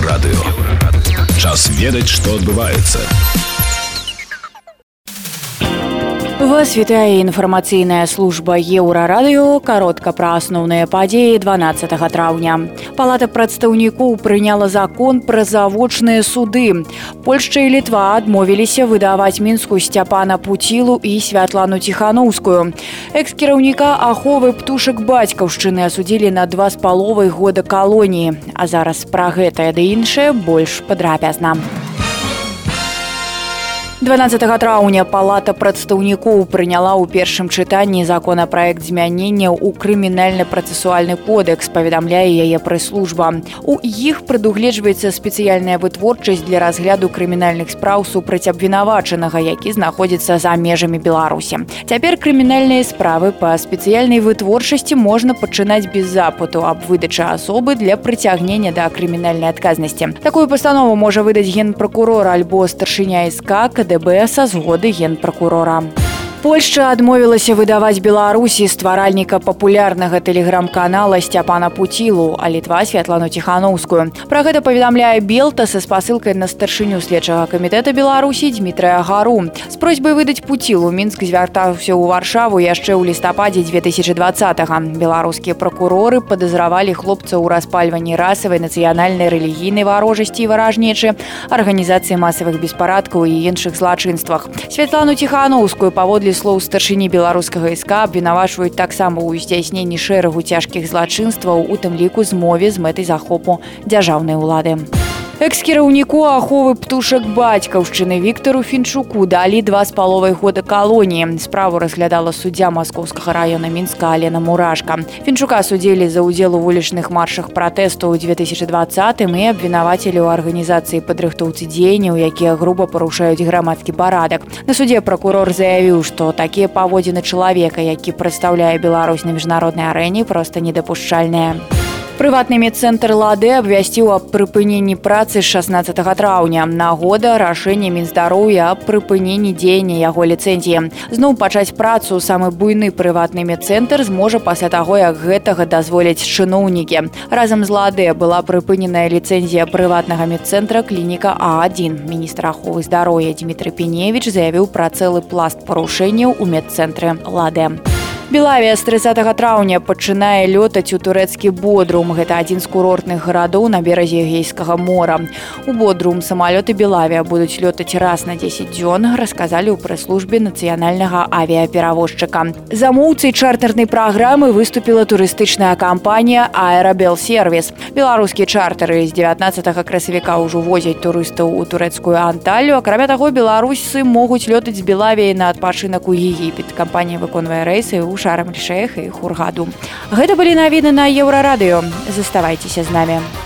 Еўрарадыё. Час ведаць, што адбываецца. Вас вітае інфармацыйная служба еўрарадыё каротка пра асноўныя падзеі 12 траўня. Палата прадстаўнікоў прыняла закон пра завочныя суды. Польшча і літва адмовіліся выдаваць мінску сцяпана пуцілу і святлану ціханаўскую. Экс-кіраўніка аховы птушак бацькаўшчыны асудзілі на два з паловай года калоніі. А зараз пра гэтае ды іншае больш падрабязна. 12 траўня палата прадстаўнікоў прыняла ў першым чытанні законапраект змянення ў крымінальна-працэсуальны кодэкс паведамляе яе прэс-служба у іх прадугледжваецца спецыяльная вытворчасць для разгляду крымінальных спраў супраць абвінавачанага які знаходзіцца за межамі беларусі цяпер крымінальныя справы па спецыяльнай вытворчасці можна пачынаць без запыту аб выдачы асобы для прыцягнення да крымінальнай адказнасці такую пастанову можа выдаць генпракурор альбо старшыня СК КДБ са згоды генпракурора. Польша адмовілася выдаваць беларусі стваральніка папулярнага тэлеграм-канала сцяпана пуцілу а літва святлану ціханаўскую пра гэта паведамляе белта са спасылкай на старшыню следчага камітэта беларусі дмітрая гару з просьбай выдаць пуцілу мінск звяртаўся ў варшаву яшчэ ў лістападзе 2020 беларускія пракуроры падазравалі хлопца ў распальванні расавай нацыянальнай рэлігійнай варожасці і варажнечы арганізацыі масавых беспарадкаў і іншых злачынствах святлану ціханаўскую паводле паводле слоў старшыні беларускага СК абвінавачваюць таксама ў здзяйсненні шэрагу цяжкіх злачынстваў у тым ліку змове з мэтай захопу дзяржаўнай улады. Экс-кіраўніку аховы птушак бацькаўшчыны Віктору Фінчуку далі два з паловай года калоніі. Справу разглядала суддзя маскоўскага района мінска Алена Мурашка. Фінчука судзілі за ўдзел у вулічных маршах пратэсту ў 2020 і абвінавацелі ў арганізацыі падрыхтоўцы дзеянняў, якія груба парушаюць грамадскі парадак. На судзе пракурор заявіў, што такія паводзіны чалавека, які прадстаўляе Беларусь на міжнароднай арэне проста недапушчальныя прыватны медцэнтр лады абвясціў аб прыпыненні працы 16 траўня нагода рашэння мінздароўя аб прыпыненні дзеяння яго ліцэнзіі зноў пачаць працу самы буйны прыватны медцэнтр зможа пасля таго як гэтага дазволяць чыноўнікі разам з лады была прыпыненая ліцэнзія прыватнага медцэнтра клініка а1 міністр аховы здароўя дмітрий пеневич заявіў пра цэлы пласт парушэнняў у медцэнтры лады Белавія з 30 траўня пачынае лётаць у турэцкі бодрум. Гэта адзін з курортных гарадоў на беразе гейскага мора. У бодрум самалёты Белавія будуць лётаць раз на 10 дзён, расказалі ў прэс-службе нацыянальнага авіяперавозчыка. Замоўцай чартарнай праграмы выступіла турыстычная кампанія Аэрабел сервіс. Беларускія чартары з 19 красавіка ўжо возяць турыстаў у турэцкую анталю. Акрамя таго беларусы могуць лётаць з Белавіяй на адпачынак у Егіпет. Кампанія выконвае рэйсы ў шарам шэх і хургаду. Гэта былі навіны на еўрарадыё. Заставайцеся з намі.